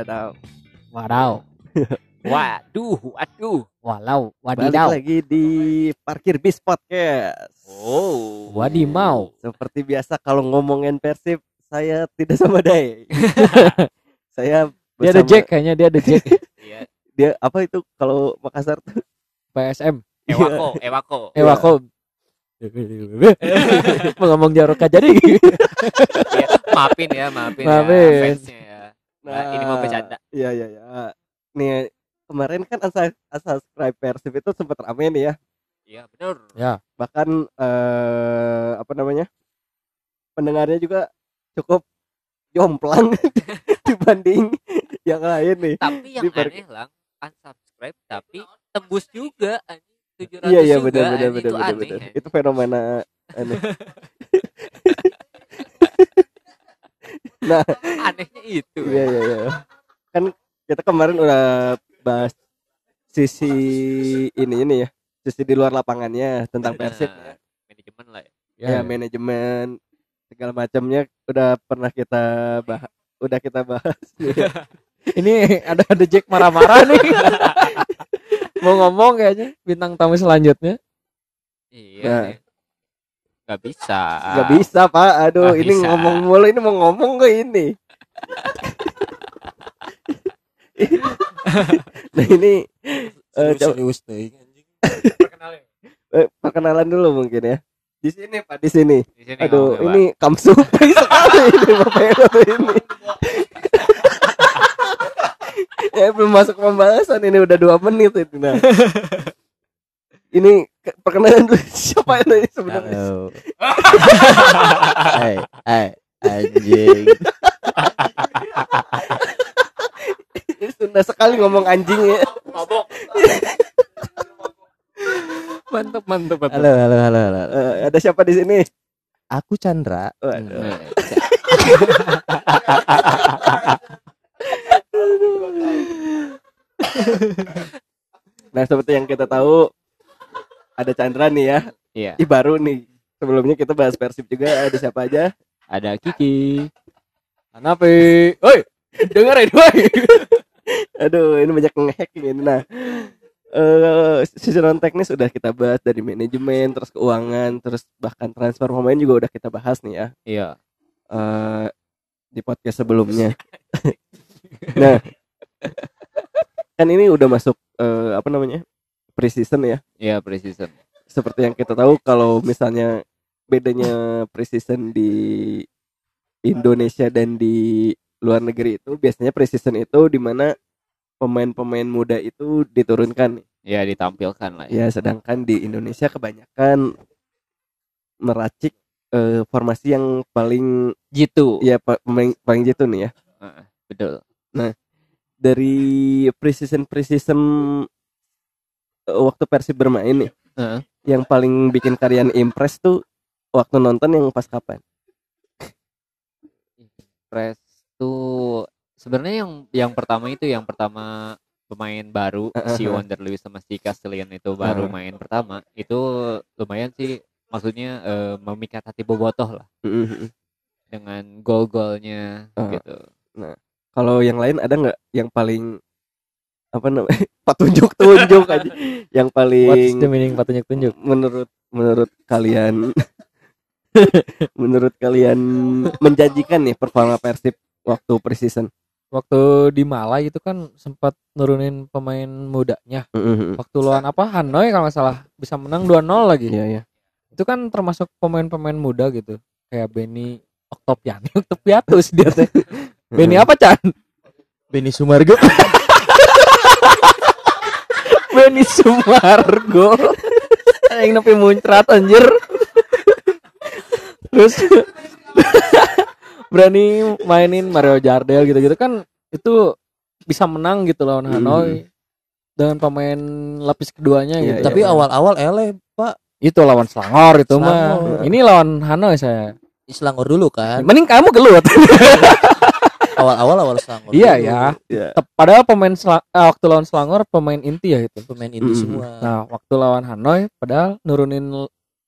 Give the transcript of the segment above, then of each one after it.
Wadaw. Wadaw. Waduh, waduh. Walau. Balik Wadidaw. lagi di Parkir Bis Podcast. Oh. Wadimau. Seperti biasa kalau ngomongin Persib, saya tidak sama Day. saya Dia ada bersama- Jack kayaknya dia ada Jack. Iya. Dia apa itu kalau Makassar tuh? PSM. Ewako, Ewako. Eh wako. Mau ngomong Jaroka jadi. Iya, maafin ya, maafin, Maafin. ya fansnya ya. Nah, ini mau bercanda. Iya iya iya. Nih kemarin kan unsub- unsubscribe Persib itu sempat rame nih ya. Iya, benar. Bahkan eh apa namanya? Pendengarnya juga cukup jomplang dibanding yang lain nih. Tapi yang Di par- aneh lang, unsubscribe tapi tembus juga anjing. 700 Iya iya juga, benar benar anjing. benar itu aneh. benar. anjing. Itu fenomena aneh. nah, Anehnya itu. iya iya iya. Kan kita kemarin udah bahas sisi ini ini ya, sisi di luar lapangannya tentang Persib. Nah, manajemen lah ya. Ya, manajemen segala macamnya udah pernah kita bahas udah kita bahas nih. Ini ada ada Jack marah-marah nih. Mau ngomong kayaknya bintang tamu selanjutnya. Iya. Nah. Gak bisa. Gak bisa pak, aduh Nggak ini bisa. ngomong mulu ini mau ngomong ke ini. nah ini eh, coba- serius deh anjing. eh, perkenalan dulu mungkin ya. Di sini pak, di sini. Di sini Aduh, ngomongnya, ini kamsu sekali ini bapak yang satu ini. ya belum masuk pembahasan ini udah dua menit ini. Nah. ini perkenalan dulu siapa ini sebenarnya? Hai, hai, anjing. Ini Sunda sekali ngomong anjing ya. Mabok. Mantap mantap mantap. Halo, halo, halo, halo. Eh, ada siapa di sini? Aku Chandra. Waduh. Nah, Nah, seperti yang kita tahu ada Chandra nih ya. Iya. Ih baru nih. Sebelumnya kita bahas Persib juga ada siapa aja? Ada Kiki. Anapi. Oi, dengerin woi. Aduh, ini banyak nge-hacking ini. Nah, eh sisi non teknis sudah kita bahas dari manajemen, terus keuangan, terus bahkan transfer pemain juga udah kita bahas nih ya. Iya. eh di podcast sebelumnya. nah, kan ini udah masuk eh, apa namanya? Preseason ya. Iya, precision. Seperti yang kita tahu kalau misalnya bedanya preseason di Indonesia dan di luar negeri itu biasanya preseason itu di mana pemain-pemain muda itu diturunkan. Iya, ditampilkan lah ya. Ya, sedangkan di Indonesia kebanyakan meracik eh, formasi yang paling Gitu. ya pa- paling paling jitu nih ya. Heeh, betul. Dari preseason preseason eh, waktu Persib bermain nih, Heeh. yang paling bikin kalian impress tuh waktu nonton yang pas kapan? Press tuh sebenarnya yang yang pertama itu yang pertama pemain baru si Heeh. Wonder Lewis sama si Castellian itu baru Heeh. main pertama itu lumayan sih maksudnya eh, memikat hati bobotoh lah dengan gol-golnya Heeh. gitu. Kalau yang lain ada nggak yang paling apa namanya petunjuk tunjuk aja yang What's paling the meaning patunjuk tunjuk? menurut menurut kalian menurut kalian menjanjikan nih performa Persib waktu preseason Waktu di Malai itu kan sempat nurunin pemain mudanya. Waktu lawan apa Hanoi kalau nggak salah bisa menang 2-0 lagi. iya iya Itu kan termasuk pemain-pemain muda gitu. Kayak Benny Oktopiani, Oktopiatus dia teh. Benny apa Chan? Benny Sumargo. Benny Sumargo. Yang nepi muncrat anjir. Terus berani mainin Mario Jardel gitu-gitu kan itu bisa menang gitu lawan Hmm. Hanoi dengan pemain lapis keduanya Iya, gitu. iya. Tapi awal-awal ele, Pak. itu lawan Selangor itu mah. Selangor. Ini lawan Hanoi saya. Selangor dulu kan. Mending kamu gelut. Awal-awal awal Selangor. Iya ya. iya Tep- Padahal pemain Sela- eh, waktu lawan Selangor pemain inti ya itu. Pemain inti Mm. semua. Nah, waktu lawan Hanoi padahal nurunin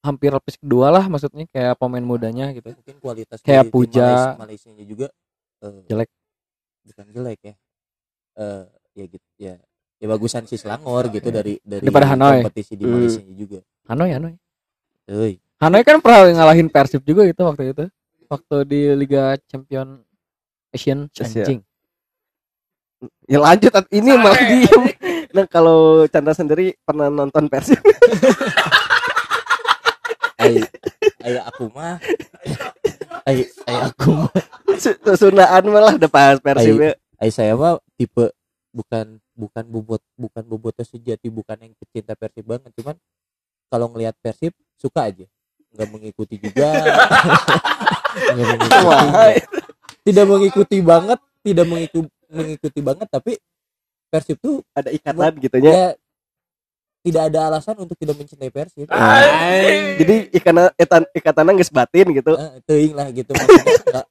hampir lapis kedua lah maksudnya kayak pemain mudanya gitu. Mungkin kualitas Kayak Puja. Malaysia, Malaysianya juga eh, Jelek. Bukan jelek ya. eh ya gitu ya ya bagusan si Selangor gitu dari dari Daripada Hanoi. kompetisi di. Malaysia juga Hanoi Hanoi Euy. Hanoi kan pernah ngalahin Persib juga itu waktu itu waktu di Liga Champion Asian Asia. anjing. Ya lanjut ini malah diem. Nah kalau Chandra sendiri pernah nonton Persib? ai ai aku mah. Ai ai aku mah. Su- Sundaan malah depan Persib ya. ai saya mah tipe bukan bukan bobot bukan bobotoh sejati bukan yang pecinta Persib banget. Cuman kalau ngelihat Persib suka aja. Nggak mengikuti juga. Nggak mengikuti Wah, tidak mengikuti banget tidak mengikuti mengikuti banget tapi Persib tuh ada ikatan gitu ya. ya tidak ada alasan untuk tidak mencintai Persib Jadi ikatan ikatan ikatannya geus batin gitu. Eh, teuing lah gitu nggak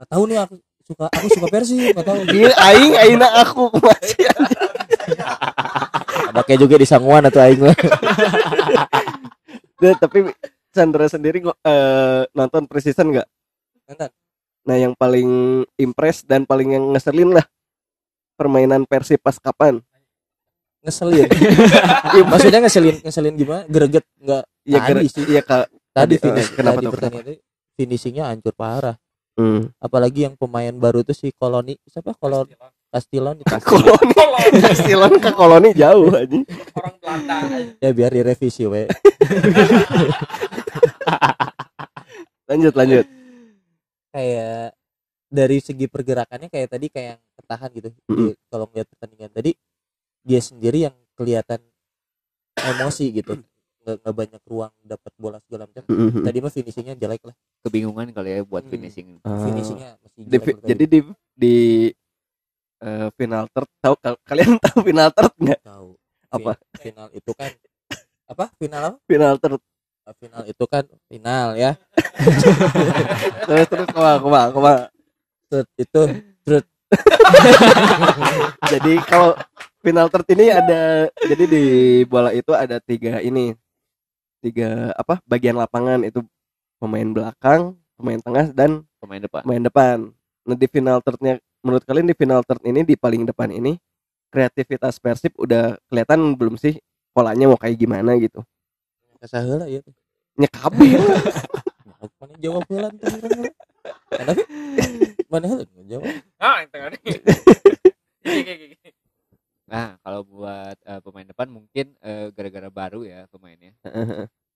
nggak tahu nih aku suka aku suka Persib nggak tahu Dia aing aina aku masih ada kayak juga di Sanguan atau aing mah Nah, tapi Chandra sendiri eh, nonton preseason nggak? Nonton. Nah yang paling impress dan paling yang ngeselin lah permainan Persib pas kapan? ngeselin. Iya, maksudnya ngeselin ngeselin gimana? Greget nggak Iya, tadi sih. Iya kak. tadi tadi, finish kenapa tadi tuh, pertandingan tadi finishingnya hancur parah. Hmm. apalagi yang pemain baru tuh si koloni siapa? Kolon Castilon itu Koloni, Silon ke koloni jauh aja. orang Belanda. Ya biar direvisi we. Lanjut lanjut. Kayak dari segi pergerakannya kayak tadi kayak yang ketahan gitu. Dia- kalau ngeliat pertandingan tadi dia sendiri yang kelihatan emosi gitu. Nggak, nggak banyak ruang dapat bola segala macam. Mhm. tadi mah finishingnya jelek lah. Kebingungan kali ya buat Hmm. finishing. Ah. finishingnya masih Di jelek fi- menurut jadi di di eh, final third tahu kal- kalian tahu final third nggak? tahu. Apa? Fin- final itu kan apa? Final apa? Final third. Ah, final itu kan final ya terus terus koma koma. Third itu Jadi kalau final third ini ada jadi di bola itu ada tiga ini tiga apa bagian lapangan itu pemain belakang, pemain tengah dan pemain depan pemain depan. Nah di final thirdnya menurut kalian di final third ini di paling depan ini kreativitas Persib udah kelihatan belum sih polanya mau kayak gimana gitu? kasaheula ya Nyekabi aku mana jawab urang heula. Mana sih? mana heula jawab. Ah itu kan. Nah kalau buat eh, pemain depan mungkin eh, gara-gara baru ya pemainnya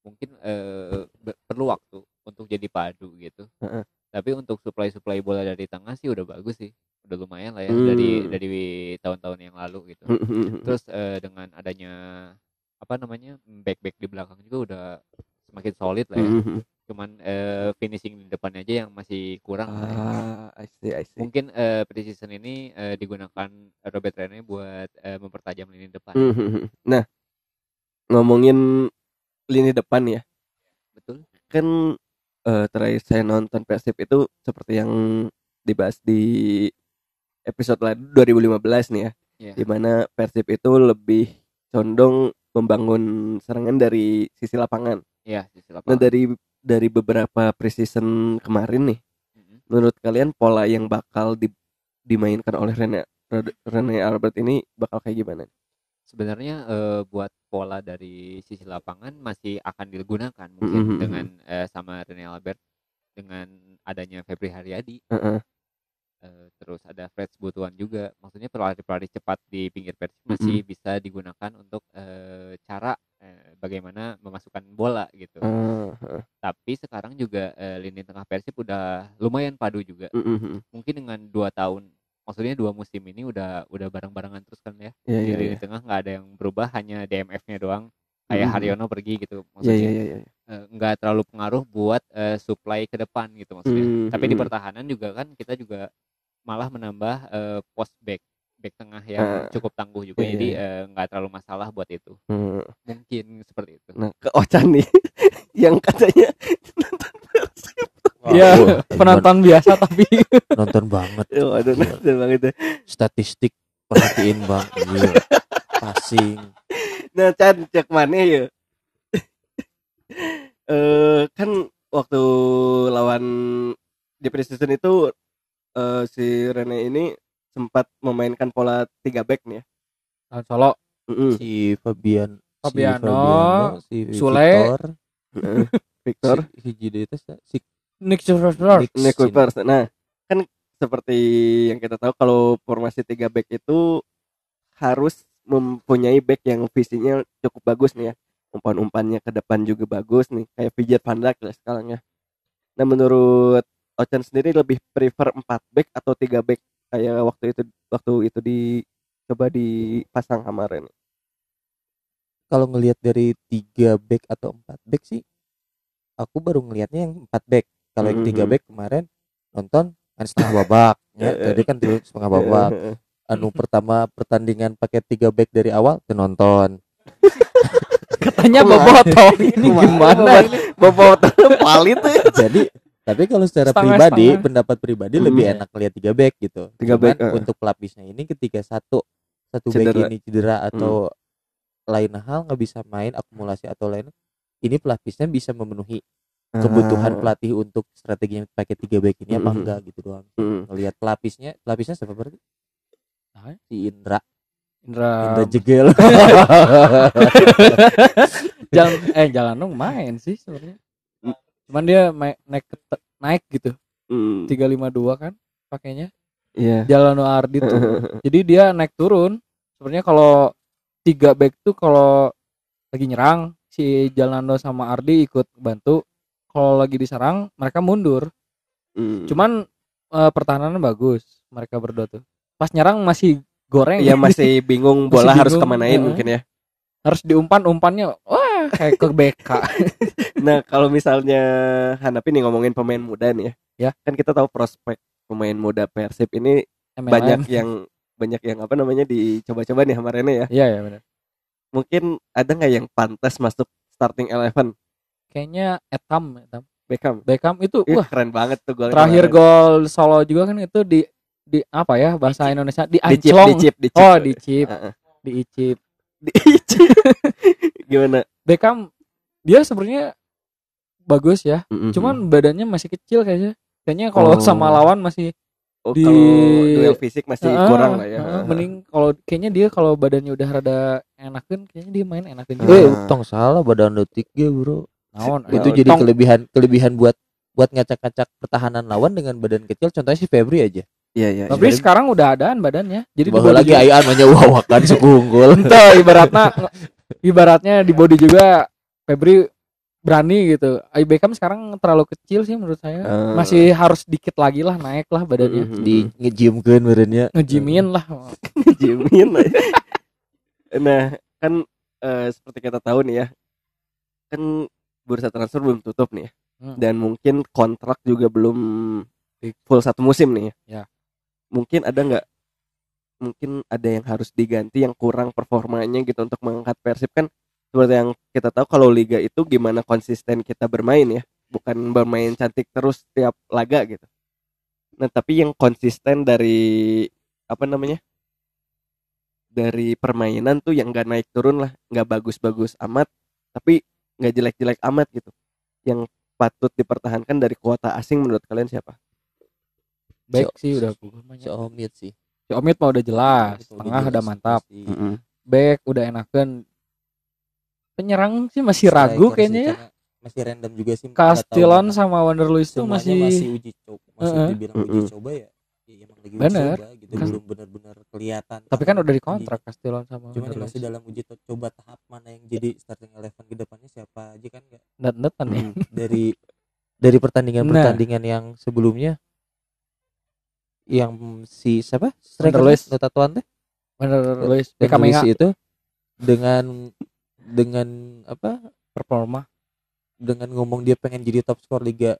mungkin eh, be- perlu waktu untuk jadi padu gitu. Tapi untuk supply supply bola dari tengah sih udah bagus sih. Udah lumayan lah ya Hmm. dari dari tahun-tahun yang lalu gitu. Terus eh, dengan adanya apa namanya back back di belakang juga udah semakin solid lah ya cuman eh, finishing di depannya aja yang masih kurang ya. ah, I see, I see. mungkin eh, preseason ini eh, digunakan Robert Rene buat eh, mempertajam lini depan Mhm. Nah, ngomongin lini depan ya, betul kan eh, terakhir saya nonton Persib itu seperti yang dibahas di episode lalu 2015 nih ya, Iya. di mana Persib itu lebih condong membangun serangan dari sisi lapangan. Ya sisi Nah lapangan dari dari beberapa preseason kemarin nih, Mhm. menurut kalian pola yang bakal di- dimainkan oleh Rene Rene Albert ini bakal kayak gimana? sebenarnya eh, buat pola dari sisi lapangan masih akan digunakan mungkin Mhm. dengan eh, sama Rene Albert dengan adanya Febri Haryadi Heeh. eh, terus ada Fred Butuan juga maksudnya pelari-pelari cepat di pinggir Persib masih Mhm. bisa digunakan untuk eh, cara bagaimana memasukkan bola gitu Eh, heeh. tapi sekarang juga eh, lini tengah Persib udah lumayan padu juga Mhm. mungkin dengan dua tahun maksudnya dua musim ini udah udah bareng-barengan terus kan ya Iya di iya lini iya. tengah nggak ada yang berubah hanya DMF-nya doang kayak. Haryono pergi gitu Iya maksudnya iya iya. iya. eh, nggak terlalu pengaruh buat eh, supply ke depan gitu maksudnya tapi di pertahanan juga kan kita juga malah menambah eh, post back back tengah yang Ah. cukup tangguh juga Iya, jadi iya. eh, nggak terlalu masalah buat itu Hmm. mungkin seperti itu Nah, ke Ocan nih yang katanya nonton Persib. Iya, Wah, penonton biasa tapi nonton banget Oh, aduh, nonton banget statistik perhatiin bang Gila. passing Nah, Chan cek mana ya? eh kan waktu lawan di preseason itu eh, si Rene ini sempat memainkan pola tiga back nih ya. Lawan Solo Mm -mm. si Fabian Fabiano, si, Fabiano, si Sule, Victor, Heeh. Victor, si, si Jidetes, si Nick Schuster. Nick. Nah, kan seperti yang kita tahu kalau formasi tiga back itu harus mempunyai back yang visinya cukup bagus nih ya. Umpan-umpannya ke depan juga bagus nih, kayak Vijay Van Dijk lah sekarang ya. Nah, menurut Ochan sendiri lebih prefer 4 back atau tiga back kayak waktu itu waktu itu di coba dipasang kemarin. kalau ngelihat dari tiga back atau empat back sih aku baru ngelihatnya yang empat back kalau yang tiga Mhm. back kemarin nonton kan setengah babak ya tadi kan tiga setengah babak anu pertama pertandingan pakai tiga back dari awal tuh nonton Katanya bobotoh. Ini gimana? Palit tuh. jadi tapi kalau secara Setengah- pribadi setengah. pendapat pribadi Hmm. lebih enak lihat tiga back gitu Tiga Cuman back, eh. untuk pelapisnya ini ketika satu satu back Cedera. ini cedera atau lain hal nggak bisa main akumulasi atau lain ini pelapisnya bisa memenuhi kebutuhan pelatih untuk strategi yang pakai tiga back ini apa Mhm. enggak gitu doang Mm. ngelihat pelapisnya pelapisnya siapa berarti Ah, si Indra Indra Indra Jegel jalan eh jalan dong main sih sebenarnya. Cuman dia naik naik gitu. Mm. 352 kan pakainya. Iya. Jalan Ardi tuh. Jadi dia naik turun. Sebenarnya kalau tiga back tuh kalau lagi nyerang si Jalando sama Ardi ikut bantu. Kalau lagi diserang mereka mundur. Mm. Cuman eh, pertahanannya bagus mereka berdua tuh. Pas nyerang masih goreng ya masih bingung Masih bola harus bingung, kemanain heeh. mungkin ya. harus diumpan umpannya wah kayak ke BK. Nah kalau misalnya Hanapi nih ngomongin pemain muda nih ya, Ya. kan kita tahu prospek pemain muda Persib ini MLM. banyak yang banyak yang apa namanya dicoba-coba nih sama Rene ya. Iya ya benar. Mungkin ada nggak yang pantas masuk starting eleven Kayaknya Etam, Etam. Beckham? Beckham itu Ih, wah keren banget tuh golnya terakhir gol Solo juga kan itu di di apa ya bahasa Indonesia di anclong. dicip dicip. Oh, dicip, Heeh. diicip. Dicip. Gimana? Beckham dia sebenarnya bagus ya. Mm-mm. Cuman badannya masih kecil kayaknya. Kayaknya kalau Oh. sama lawan masih Oh, di- kalau duel fisik masih Ah, kurang lah ya. ah, mending kalau kayaknya dia kalau badannya udah rada enakan kayaknya dia main enakan Ah. juga. eh tong salah badan lo tiga bro Naon, itu jadi tong- kelebihan kelebihan buat buat ngacak-ngacak pertahanan lawan dengan badan kecil contohnya si Febri aja Iya iya. Tapi iya. sekarang udah adaan badannya. Jadi di bahwa lagi ayaan manya wawakan suku unggul Entah ibaratnya ibaratnya di body juga Febri berani gitu. Beckham sekarang terlalu kecil sih menurut saya. Ah. Masih harus dikit lagi lah naik lah badannya. Mm-mm. di ngejimkeun badannya Ngejimin lah. Jimin lah. nah kan eh, seperti kita tahu nih ya kan bursa transfer belum tutup nih ya Hmm. dan mungkin kontrak juga belum full satu musim nih Ya. mungkin ada nggak mungkin ada yang harus diganti yang kurang performanya gitu untuk mengangkat Persib kan seperti yang kita tahu kalau liga itu gimana konsisten kita bermain ya bukan bermain cantik terus tiap laga gitu. Nah tapi yang konsisten dari apa namanya dari permainan tuh yang nggak naik turun lah nggak bagus-bagus amat tapi nggak jelek-jelek amat gitu. Yang patut dipertahankan dari kuota asing menurut kalian siapa? Baik Si- sih udah mah si. Omid sih Si Omid mah udah jelas, Itu tengah jelas udah mantap. pasti. Back udah enakan. Penyerang sih masih ragu kayaknya ya. masih random juga sih mana. sama Wander Luiz tuh masih, masih uji coba masih Heeh. dibilang uji coba ya ya emang lagi uji Bener. coba gitu Kas- belum benar-benar kelihatan tapi kan udah dikontrak Castilon sama yang masih Luiz. dalam uji to- coba tahap mana yang jadi starting eleven ke depannya siapa aja kan nggak Net-netan ya. dari dari pertandingan Nah. pertandingan yang sebelumnya yang si siapa? Striker Luiz. Notatuan teh? Wander Luiz Menga, itu dengan dengan apa? Performa. dengan ngomong dia pengen jadi top skor liga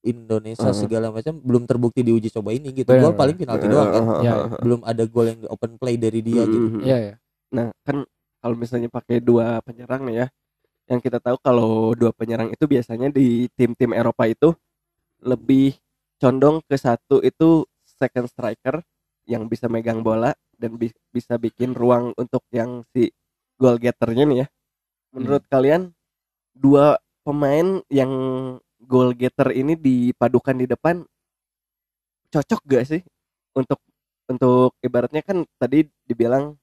Indonesia Uh-huh. segala macam belum terbukti di uji coba ini gitu. Gol paling penalti doang kan Iya, belum ada gol yang open play dari dia gitu. Mhm. Iya ya. Nah, kan kalau misalnya pakai dua penyerang nih ya, yang kita tahu kalau dua penyerang itu biasanya di tim-tim Eropa itu lebih condong ke satu itu second striker yang bisa megang bola dan bi- bisa bikin ruang untuk yang si goal getternya nih ya. Menurut kalian dua pemain yang goal getter ini dipadukan di depan cocok gak sih untuk untuk ibaratnya kan tadi dibilang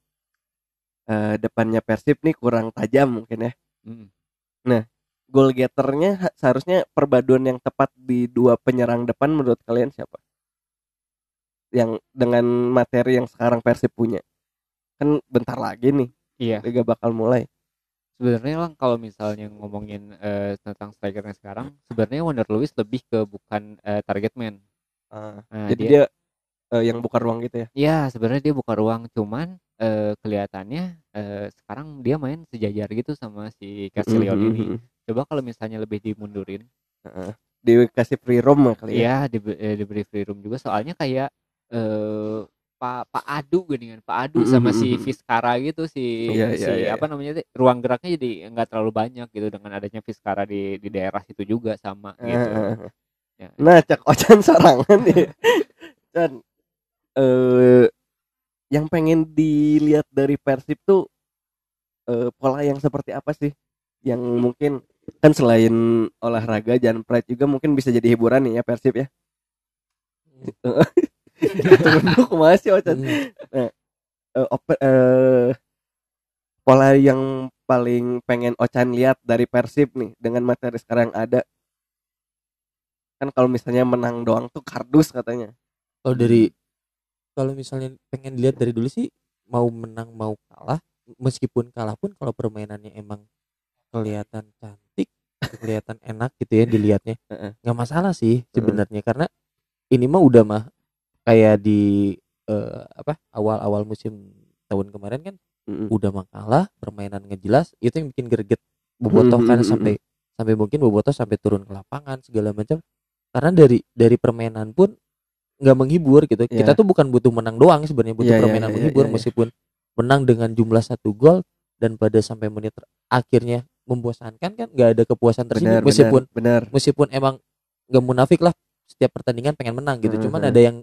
eh, depannya Persib nih kurang tajam mungkin ya. Mm. Goal getternya ha- seharusnya perpaduan yang tepat di dua penyerang depan menurut kalian siapa? Yang dengan materi yang sekarang Persib punya. Kan bentar lagi nih Iya. liga bakal mulai. Sebenarnya lang kalau misalnya ngomongin eh, tentang strikernya sekarang, sebenarnya Wonder Lewis lebih ke bukan eh, target man. Ah, Nah, jadi dia, dia, eh, yang buka ruang gitu ya. ya sebenarnya dia buka ruang, cuman eh, kelihatannya eh, sekarang dia main sejajar gitu sama si Casillion Mhm, ini. mhm. Coba kalau misalnya lebih dimundurin, Dikasih free roam ya kali ya. Iya, di, eh, diberi free room juga soalnya kayak eh Pak Pak Adu geningan Pak Adu sama si. Fiskara gitu si Iya, si iya, iya, apa namanya ruang geraknya jadi nggak terlalu banyak gitu dengan adanya Fiskara di di daerah situ juga sama gitu. Ah, Ya. Nah, cak ocan sorangan nih. Dan eh yang pengen dilihat dari Persib tuh eh, pola yang seperti apa sih? Yang mungkin kan selain olahraga Jan Pride juga mungkin bisa jadi hiburan nih ya Persib ya. Tunduk masih ocan. Hmm. Eh, ope- eh, pola yang paling pengen Ocan lihat dari Persib nih dengan materi sekarang yang ada kan kalau misalnya menang doang tuh kardus katanya kalau dari kalau misalnya pengen dilihat dari dulu sih mau menang mau kalah meskipun kalah pun kalau permainannya emang kelihatan cantik kelihatan enak gitu ya dilihatnya Heeh. nggak masalah sih sebenarnya karena ini mah udah mah kayak di eh, apa awal-awal musim tahun kemarin kan Mm-mm. udah mah kalah permainan ngejelas itu yang bikin greget bobotoh kan Mhm, mhm, sampai sampai mungkin bobotoh sampai turun ke lapangan segala macam karena dari dari permainan pun nggak menghibur gitu kita Iya. tuh bukan butuh menang doang sebenarnya butuh Iya, iya, permainan iya, menghibur iya, iya. meskipun menang dengan jumlah satu gol dan pada sampai menit akhirnya membosankan kan nggak ada kepuasan tersendiri meskipun benar. meskipun emang nggak munafik lah setiap pertandingan pengen menang gitu cuman Mhm. ada yang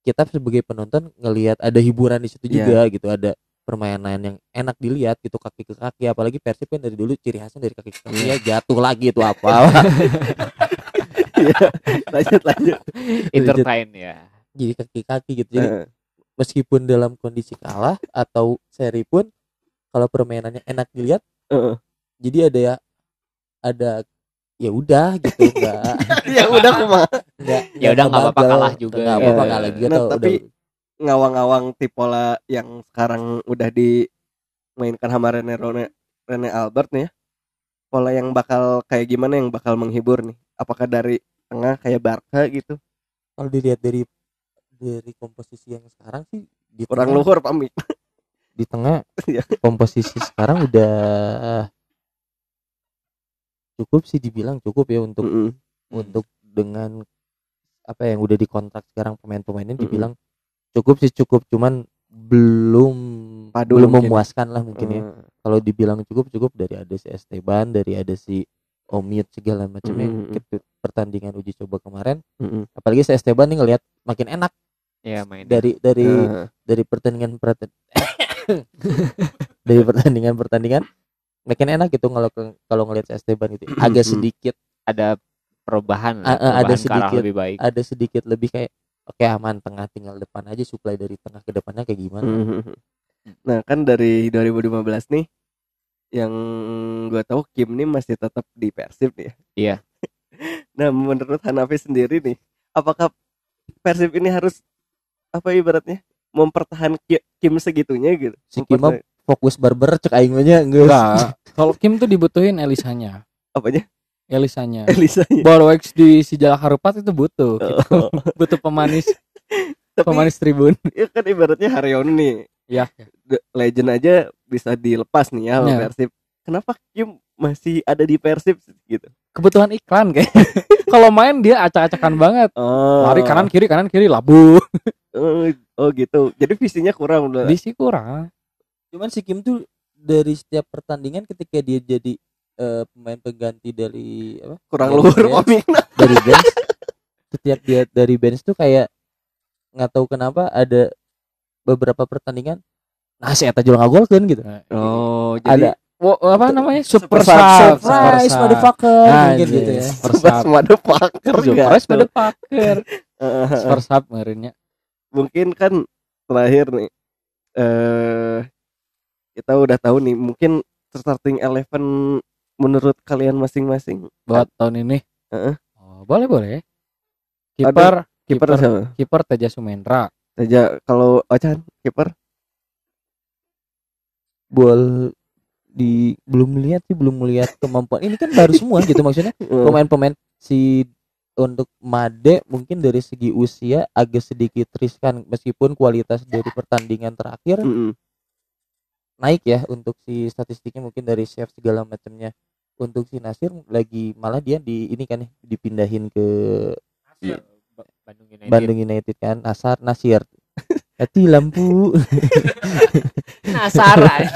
kita sebagai penonton ngelihat ada hiburan di situ Iya. juga gitu ada permainan yang enak dilihat gitu kaki ke kaki apalagi Persib kan dari dulu ciri khasnya dari kaki ke kaki Iya. ya jatuh lagi itu apa Iya. lanjut lanjut Entertain ya. jadi kaki kaki gitu jadi meskipun dalam kondisi kalah atau seri pun kalau permainannya enak dilihat Heeh. jadi ada ya ada ya udah gitu enggak ya udah enggak Ya udah nggak apa-apa kalah juga. enggak apa-apa Iya. kalah juga Nah, tapi udah ngawang-ngawang tipola yang sekarang udah dimainkan sama Rene Rene, Rene Albert nih ya pola yang bakal kayak gimana yang bakal menghibur nih apakah dari tengah kayak Barca gitu kalau dilihat dari dari komposisi yang sekarang sih di orang tengah, luhur pamit di tengah Iya. komposisi sekarang udah cukup sih dibilang cukup ya untuk Mm-mm. untuk dengan apa yang udah dikontrak sekarang pemain-pemainnya Mm-mm. dibilang cukup sih cukup cuman belum Padu belum mungkin. memuaskan lah mungkin ya Eh, kalau dibilang cukup cukup dari ada si Esteban dari ada si Omid segala macamnya Mm-mm. Ketu- pertandingan uji coba kemarin mm-mm. apalagi si Esteban nih ngelihat makin enak Ya main. dari dari Eh, dari pertandingan pertandingan dari pertandingan pertandingan makin enak gitu kalau kalau ngelihat Esteban itu agak Mm-mm. sedikit ada perubahan, Ah, ah, ada perubahan arah sedikit. lebih baik. ada sedikit lebih kayak oke aman tengah tinggal depan aja supply dari tengah ke depannya kayak gimana. Nah kan dari 2015 nih yang gue tahu Kim nih masih tetap di Persib nih ya. Iya. nah menurut Hanafi sendiri nih, apakah Persib ini harus apa ibaratnya mempertahankan Ki- Kim segitunya gitu? si Kim fokus barber cek aing mah nya geus. Enggak. Kalau Kim tuh dibutuhin Elisanya. apanya? Elisanya. Elisanya. Borwex di si Jalak Harupat itu butuh. gitu. Oh, butuh pemanis Tapi pemanis tribun. ya kan ibaratnya Haryono nih, Ya. legend aja bisa dilepas nih ya Ya. Persib. Kenapa Kim masih ada di Persib gitu? Kebutuhan iklan kayak. Kalau main dia acak-acakan banget. Oh, Lari kanan kiri kanan kiri labu. Oh, oh gitu. Jadi visinya kurang udah. Di sih kurang. Cuman si Kim tuh dari setiap pertandingan ketika dia jadi eh, pemain pengganti dari apa kurang dari luhur bench, dari bench setiap dia dari bench tuh kayak nggak tahu kenapa ada beberapa pertandingan nah si Eta juga ngagolkeun gitu Oh, ada Wo, apa namanya? Super Super sub. sub. surprise Super sub. motherfucker Ah, mungkin gitu ya Super sub. motherfucker Surprise pada paker. Eh, Super sub ngerinya. Mungkin kan terakhir nih eh kita udah tahu nih mungkin starting eleven menurut kalian masing-masing. Buat tahun ini? Heeh. oh, boleh boleh. Kiper kiper kiper siapa? kiper Teja Sumendra saja kalau Ocan kiper? Bol di belum lihat sih belum melihat kemampuan. Ini kan baru semua gitu maksudnya. Pemain-pemain si untuk Made mungkin dari segi usia agak sedikit riskan meskipun kualitas dari pertandingan terakhir Mm-mm. Naik ya untuk si statistiknya mungkin dari save segala macamnya. Untuk si Nasir lagi malah dia di ini kan ya, dipindahin ke Iya. Ba- Bandung United. Bandung United kan Nasar Nasir. Hati lampu. Penasaran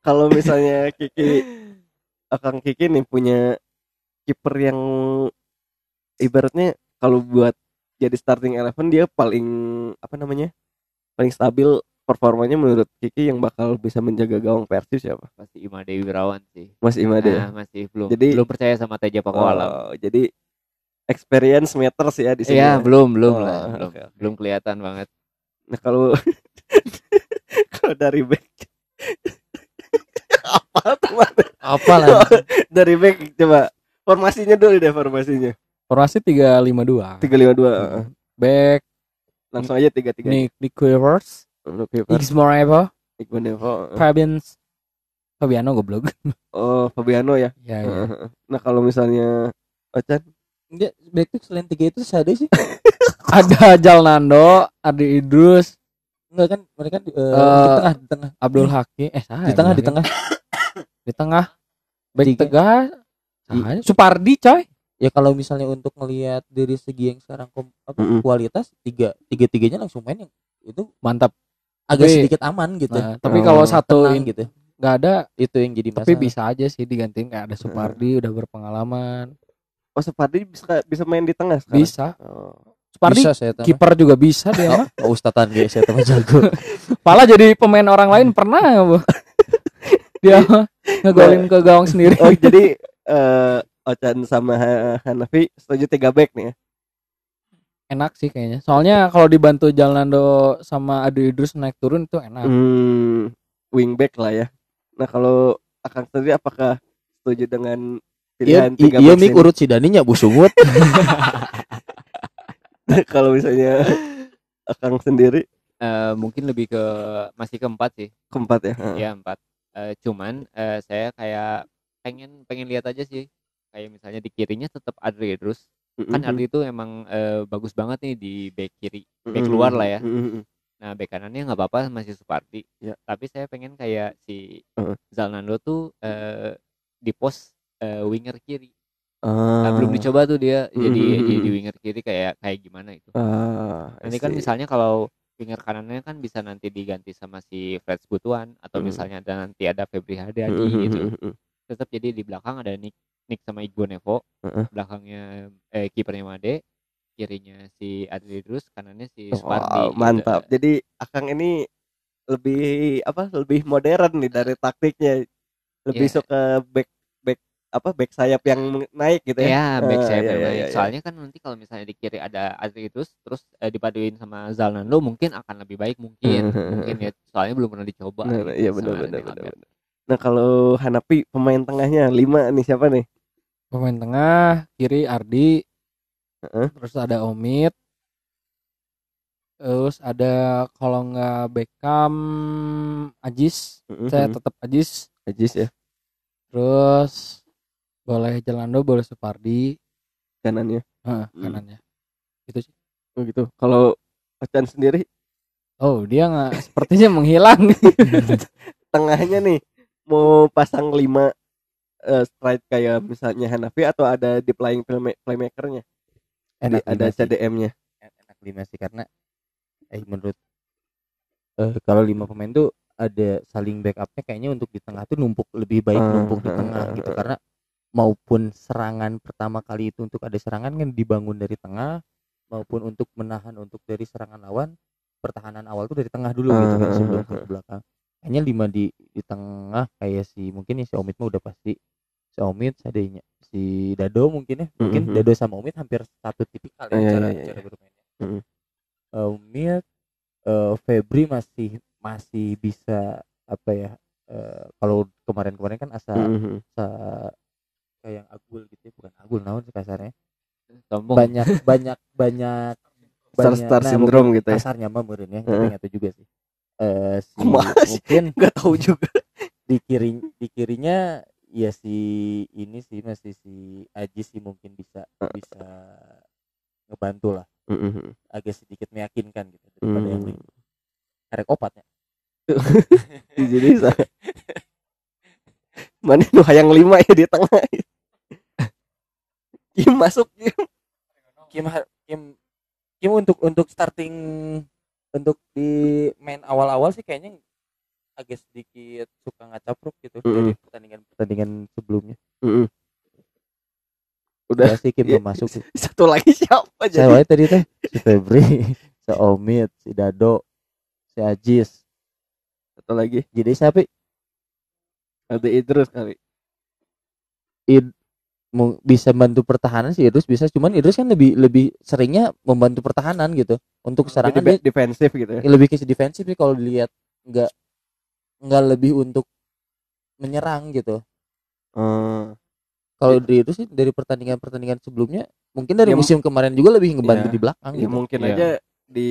kalau misalnya Kiki Akang Kiki nih punya kiper yang ibaratnya kalau buat jadi starting eleven dia paling apa namanya paling stabil performanya menurut Kiki yang bakal bisa menjaga gawang Persib siapa pasti Imade Wirawan sih. Mas Imade ya? Nah, masih belum Jadi- belum percaya sama Teja Pakualam. Oh, jadi experience matters ya di sini Iya ya. belum belum Oh, lah belum oke. belum kelihatan banget. Nah kalau kalau dari back apa tuh apa lah dari back coba. Formasinya dulu deh formasinya. Formasi 352 tiga lima dua back. Langsung aja tiga tiga Nick Nick Quivers untuk kiper X Moreva Iqbal Nevo Fabian Fabiano goblok. Oh Fabiano ya? Ya, ya. nah kalau misalnya Ocan dia back tuh selain tiga itu ada sih. Ada Jalnando Adi Idrus. Enggak kan mereka di, eh, Eh, di tengah di tengah. Abdul Hakim. Eh salah di ya, tengah di tengah. Hakim. di tengah. Back ya. Supardi coy. Ya kalau misalnya untuk ngelihat dari segi yang sekarang kom- apa, Mm-mm. kualitas tiga tiga tiganya langsung main yang itu mantap agak Tapi- sedikit aman gitu. Nah, tapi Oh, kalau satu tenang gitu. nggak ada itu yang jadi tapi masalah. bisa aja sih digantiin kayak ada Supardi udah berpengalaman. Oh Supardi bisa bisa main di tengah sekarang? Bisa. Oh. Supardi bisa saya tahu kiper juga bisa dia mah. Oh, ustadzan dia saya tahu jago. Pala jadi pemain orang lain pernah ya, Bu? dia ngegolin ke gawang sendiri. Oh jadi eh Ocan sama Ha- Hanafi setuju tiga back nih ya enak sih kayaknya. Soalnya kalau dibantu Jalnando sama Adi Idrus naik turun itu enak. Hmm, wingback lah ya. Nah kalau Akang sendiri apakah setuju dengan iya pilihan tiga iya mik ini? urut si Dani nya busungut kalau misalnya Akang sendiri? Eh, mungkin lebih ke masih keempat sih. Keempat ya Heeh. ya empat. Eh, cuman eh, saya kayak pengen pengen lihat aja sih. Kayak misalnya di kirinya tetap Adri terus kan. Adri itu emang eh, bagus banget nih di back kiri back Mm-mm. luar lah ya Mm-mm. nah back kanannya nggak apa-apa masih Supardi Ya. tapi saya pengen kayak si Heeh. Zalnando tuh eh, di pos eh, winger kiri Ah. Nah, belum dicoba tuh dia jadi Mm-mm. jadi winger kiri kayak kayak gimana itu Ah, I nanti kan misalnya kalau winger kanannya kan bisa nanti diganti sama si Fred Butuan atau Hmm. misalnya ada nanti ada Febri Haryadi Mm-mm. gitu tetap jadi di belakang ada Nick Nick sama Igbo Nevo Heeh. belakangnya eh kipernya Made kirinya si Adli Drus kanannya si Wow, Supardi gitu. mantap. Jadi Akang ini lebih apa? Lebih modern nih dari taktiknya. Lebih Iya. suka back back apa? Back sayap yang naik gitu ya. Ya, back Ah, sayap iya, yang iya, naik. iya, iya. Soalnya kan nanti kalau misalnya di kiri ada Adli Drus terus eh, dipaduin sama Zalnando mungkin akan lebih baik mungkin. mungkin ya soalnya belum pernah dicoba. Nah, gitu iya benar benar. benar. Nah, kalau Hanapi pemain tengahnya lima nih siapa nih? Pemain tengah kiri Ardi Heeh. terus ada Omid terus ada kalau nggak Beckham Ajis. Saya tetap Ajis. Ajis ya. Terus boleh Jalando boleh Supardi. Kanannya. Hmm. kanannya. Itu sih. Oh gitu. Kalau Ocan sendiri? Oh dia nggak sepertinya menghilang. Tengahnya nih mau pasang lima eh, strike kayak misalnya Hanafi atau ada di playing playma- playmakernya? Enak ada. CDM-nya. enak lima sih karena eh menurut eh kalau lima pemain tuh ada saling backupnya kayaknya untuk di tengah tuh numpuk lebih baik Ah, numpuk di ah, tengah ah, gitu karena maupun serangan pertama kali itu untuk ada serangan kan dibangun dari tengah maupun untuk menahan untuk dari serangan lawan pertahanan awal tuh dari tengah dulu gitu kan ah, sebelum ke belakang hanya lima di di tengah kayak si mungkin ya si Omid mah udah pasti si Omid adanya si Dado mungkin ya mungkin Mhm. Dado sama Omid hampir satu tipikal ya Iya, cara iya, iya, cara iya. bermainnya Mhm. Omid eh, Febri masih masih bisa apa ya eh, kalau kemarin-kemarin kan asa Mhm. asa kayak yang agul gitu ya, bukan agul naon sih kasarnya sombong banyak banyak banyak Star banyak- Star nah, syndrome gitu ya. kasarnya mah meureun ya nggak tahu juga sih eh si Kumaha sih? mungkin Nggak tahu juga. di kiri di kirinya ya si ini sih masih si Aji sih mungkin bisa bisa ngebantu lah agak sedikit meyakinkan gitu daripada yang Hmm. lain karek opatnya Jadi sa- mana nu hayang lima ya di tengah. Kim masuk Kim. Kim Kim untuk untuk starting untuk di main awal-awal sih kayaknya agak sedikit suka ngacapruk gitu dari Mm-mm. pertandingan pertandingan sebelumnya Mhm. Udah sih Kim belum masuk satu lagi siapa saya jadi? wae tadi teh si Febri si Omid si Dado si Ajis Satu lagi jadi siapa ada Idrus kali. mau bisa bantu pertahanan sih Idrus bisa cuman Idrus kan lebih lebih seringnya membantu pertahanan gitu untuk serangan Jadi dia defensif gitu ya. ya lebih ke defensif sih kalau dilihat nggak nggak lebih untuk menyerang gitu Eh, kalau di itu sih dari pertandingan pertandingan sebelumnya mungkin dari Ya, musim kemarin juga lebih ngebantu Iya. di belakang ya gitu. mungkin Iya. aja di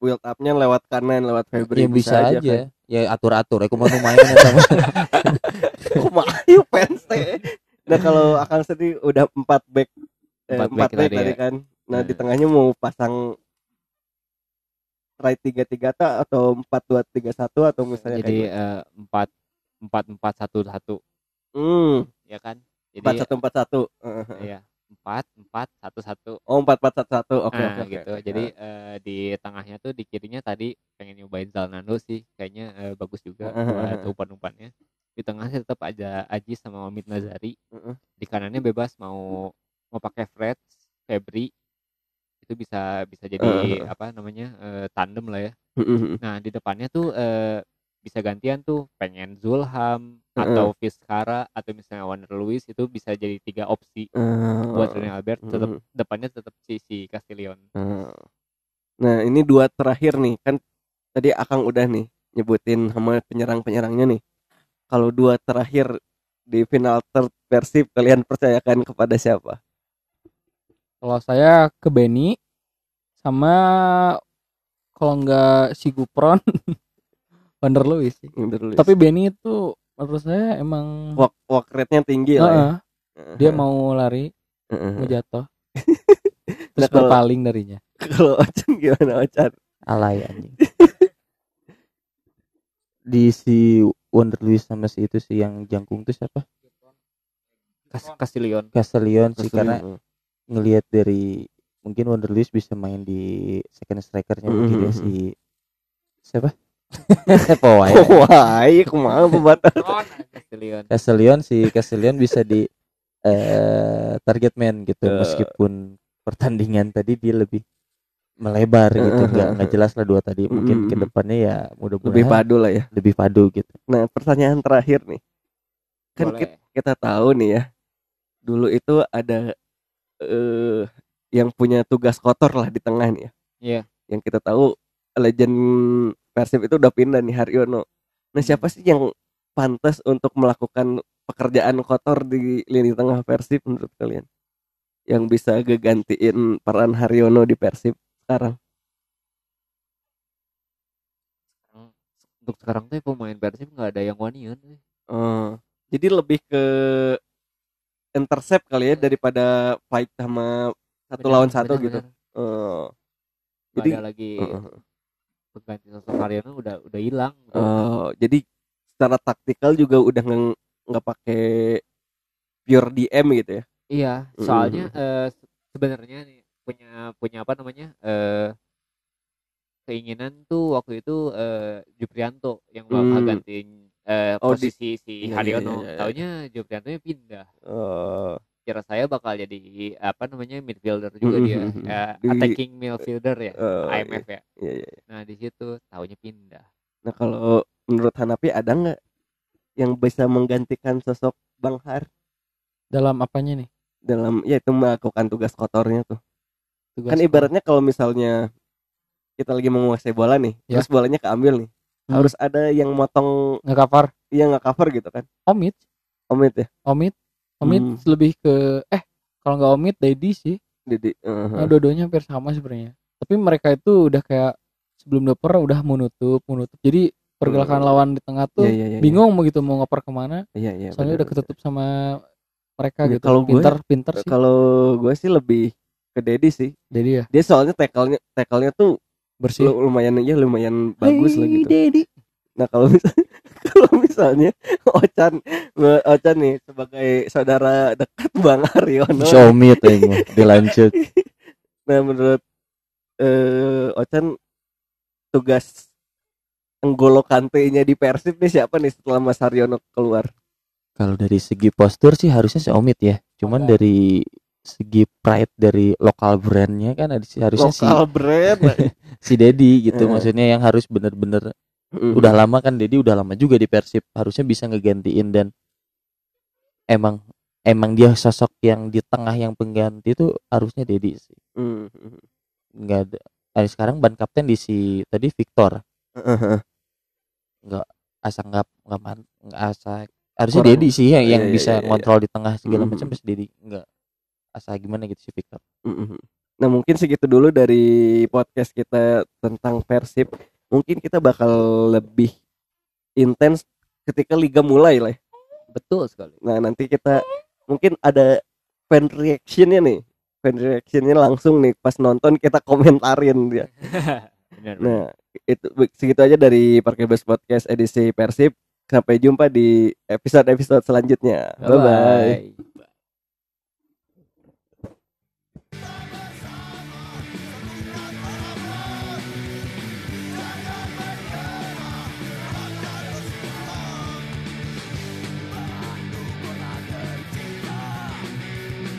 build up-nya lewat kanan, lewat Febri ya bisa, aja, kan. ya atur atur aku mau main sama Kumaha yuk fans teh. Nah kalau Akang sendiri udah empat back eh, Empat empat back back tadi ya. kan. Nah di Nah. tengahnya mau pasang right tiga tiga atau empat dua tiga satu atau misalnya jadi eh, empat empat empat satu satu. Hmm, ya kan? Jadi empat satu empat satu. Ya empat empat satu satu. Oh empat empat satu satu. Oke nah oke gitu. oke. jadi eh, di tengahnya tuh di kirinya tadi pengen nyobain Zalnando sih. Kayaknya eh, bagus juga buat umpan-umpannya di tengahnya tetap ada Aji sama Omid Nazari Heeh. di kanannya bebas mau mau pakai Fred Febri itu bisa bisa jadi Heeh. apa namanya eh, tandem lah ya Mm-mm. nah di depannya tuh eh, bisa gantian tuh pengen Zulham atau Vizcara atau misalnya Warner Lewis itu bisa jadi tiga opsi Eh, buat Rene Albert tetap Mm. depannya tetap si si Castillion eh. nah ini dua terakhir nih kan tadi Akang udah nih nyebutin sama penyerang penyerangnya nih kalau dua terakhir di final third Persib kalian percayakan kepada siapa Kalau saya ke Benny sama kalau nggak si Gupron Vander Lewis sih. Menurut Tapi Benny itu menurut saya emang walk, walk rate-nya tinggi lah ya. Heeh, dia mau lari Heeh. mau jatuh Nah, terus kalau- berpaling darinya. kalau Ocan gimana Ocan alay anjing di si Wonder Lewis sama si itu sih yang jangkung tuh siapa Cas Castillion Castellion sih karena ngelihat dari mungkin Wonder Lewis bisa main di second strikernya mungkin ya Mhm. si siapa siapa wae Wah, iya kumaha pembatas. Castillion Castellion si Castellion bisa di eh target man gitu Eh. meskipun pertandingan tadi dia lebih melebar gitu nggak nggak jelas lah dua tadi mungkin Mm, ke mm. depannya ya Lebih mudah-mudahan padu lah ya. lebih padu gitu Nah, pertanyaan terakhir nih. Kan boleh kita, kita tahu nih ya. Dulu itu ada eh yang punya tugas kotor lah di tengah nih ya. Iya. Yang kita tahu legend Persib itu udah pindah nih Haryono. Nah, siapa sih yang pantas untuk melakukan pekerjaan kotor di lini tengah Persib menurut kalian? Yang bisa gegantiin peran Haryono di Persib sekarang? untuk sekarang tuh pemain Persib nggak ada yang wanian eh. Oh, jadi lebih ke intercept kali ya daripada fight sama satu Benar, lawan satu benar, gitu. benar. Oh, Nggak jadi ada lagi Heeh. pengganti sosok Haryono udah udah hilang oh, jadi secara taktikal juga udah nggak nggak pakai pure DM gitu ya. Iya, Mm. soalnya eh, se- sebenarnya nih punya punya apa namanya eh keinginan tuh waktu itu eh Juprianto yang bakal Hmm. gantiin eh, Oh, di- posisi si iya, iya, Haryono. iya, iya. Taunya Juprianto pindah. Oh, Kira saya bakal jadi apa namanya midfielder juga Mm, dia, mm, mm, mm. Eh, Di- attacking midfielder ya, oh, IMF ya. iya, iya, iya. Nah di situ taunya pindah. Nah kalau menurut Hanapi ada nggak yang bisa menggantikan sosok Bang Har Dalam apanya nih? dalam ya itu melakukan tugas kotornya tuh? Tugas kan ibaratnya kalau misalnya kita lagi menguasai bola nih, Ya. terus bolanya keambil nih. Hmm. Harus ada yang motong Nge-cover yang nggak cover gitu kan. Omid, Omit ya. Omid, Omid Hmm. lebih ke eh kalau nggak Omid Dedi sih. Jadi uh, Nah, dua-duanya hampir sama sebenarnya. Tapi mereka itu udah kayak sebelum doper udah menutup, menutup. Jadi pergerakan Hmm. lawan di tengah tuh Iya, iya, iya, bingung mau gitu mau ngoper ke mana. Iya iya. Soalnya bener, udah bener. ketutup sama mereka Ya, gitu. kalau gue- pinter, pinter sih. Kalau gue sih lebih ke Dedi sih. Dedi ya Dia soalnya tackle-nya tackle-nya tuh bersih. lu- lumayan aja lumayan bagus lah gitu. Dedi. Nah kalau misalnya kalau misalnya Ocan Ocan nih sebagai saudara dekat Bang Aryono. Xiaomi tuh yang dilanjut Nah menurut eh Ocan tugas Enggolo Kante-nya di Persib nih siapa nih setelah Mas Haryono keluar? kalau dari segi postur sih harusnya si Omid ya cuman Oke. dari segi pride dari lokal brandnya kan ada si- harusnya si Lokal brand. si Dedi gitu Eh. maksudnya yang harus bener-bener Mm. udah lama kan Dedi udah lama juga di Persib harusnya bisa ngegantiin dan emang emang dia sosok yang di tengah yang pengganti itu harusnya Dedi sih Mm. nggak ada eh, sekarang ban kapten di si tadi Victor asa nggak nggak man nggak asa harusnya Dedi sih yang, yang Iya, iya, bisa iya, iya. ngontrol di tengah segala Mhm. macam terus Dedi nggak asa gimana gitu si Victor Mm-mm. Nah mungkin segitu dulu dari podcast kita tentang Persib. Mungkin kita bakal lebih intens ketika liga mulai lah. ya. Betul sekali. Nah nanti kita mungkin ada fan reactionnya nih. Fan reactionnya langsung nih pas nonton kita komentarin dia. Benar. Nah itu segitu aja dari Parkebus Podcast edisi Persib. Sampai jumpa di episode-episode selanjutnya. Bye bye. Bye-bye.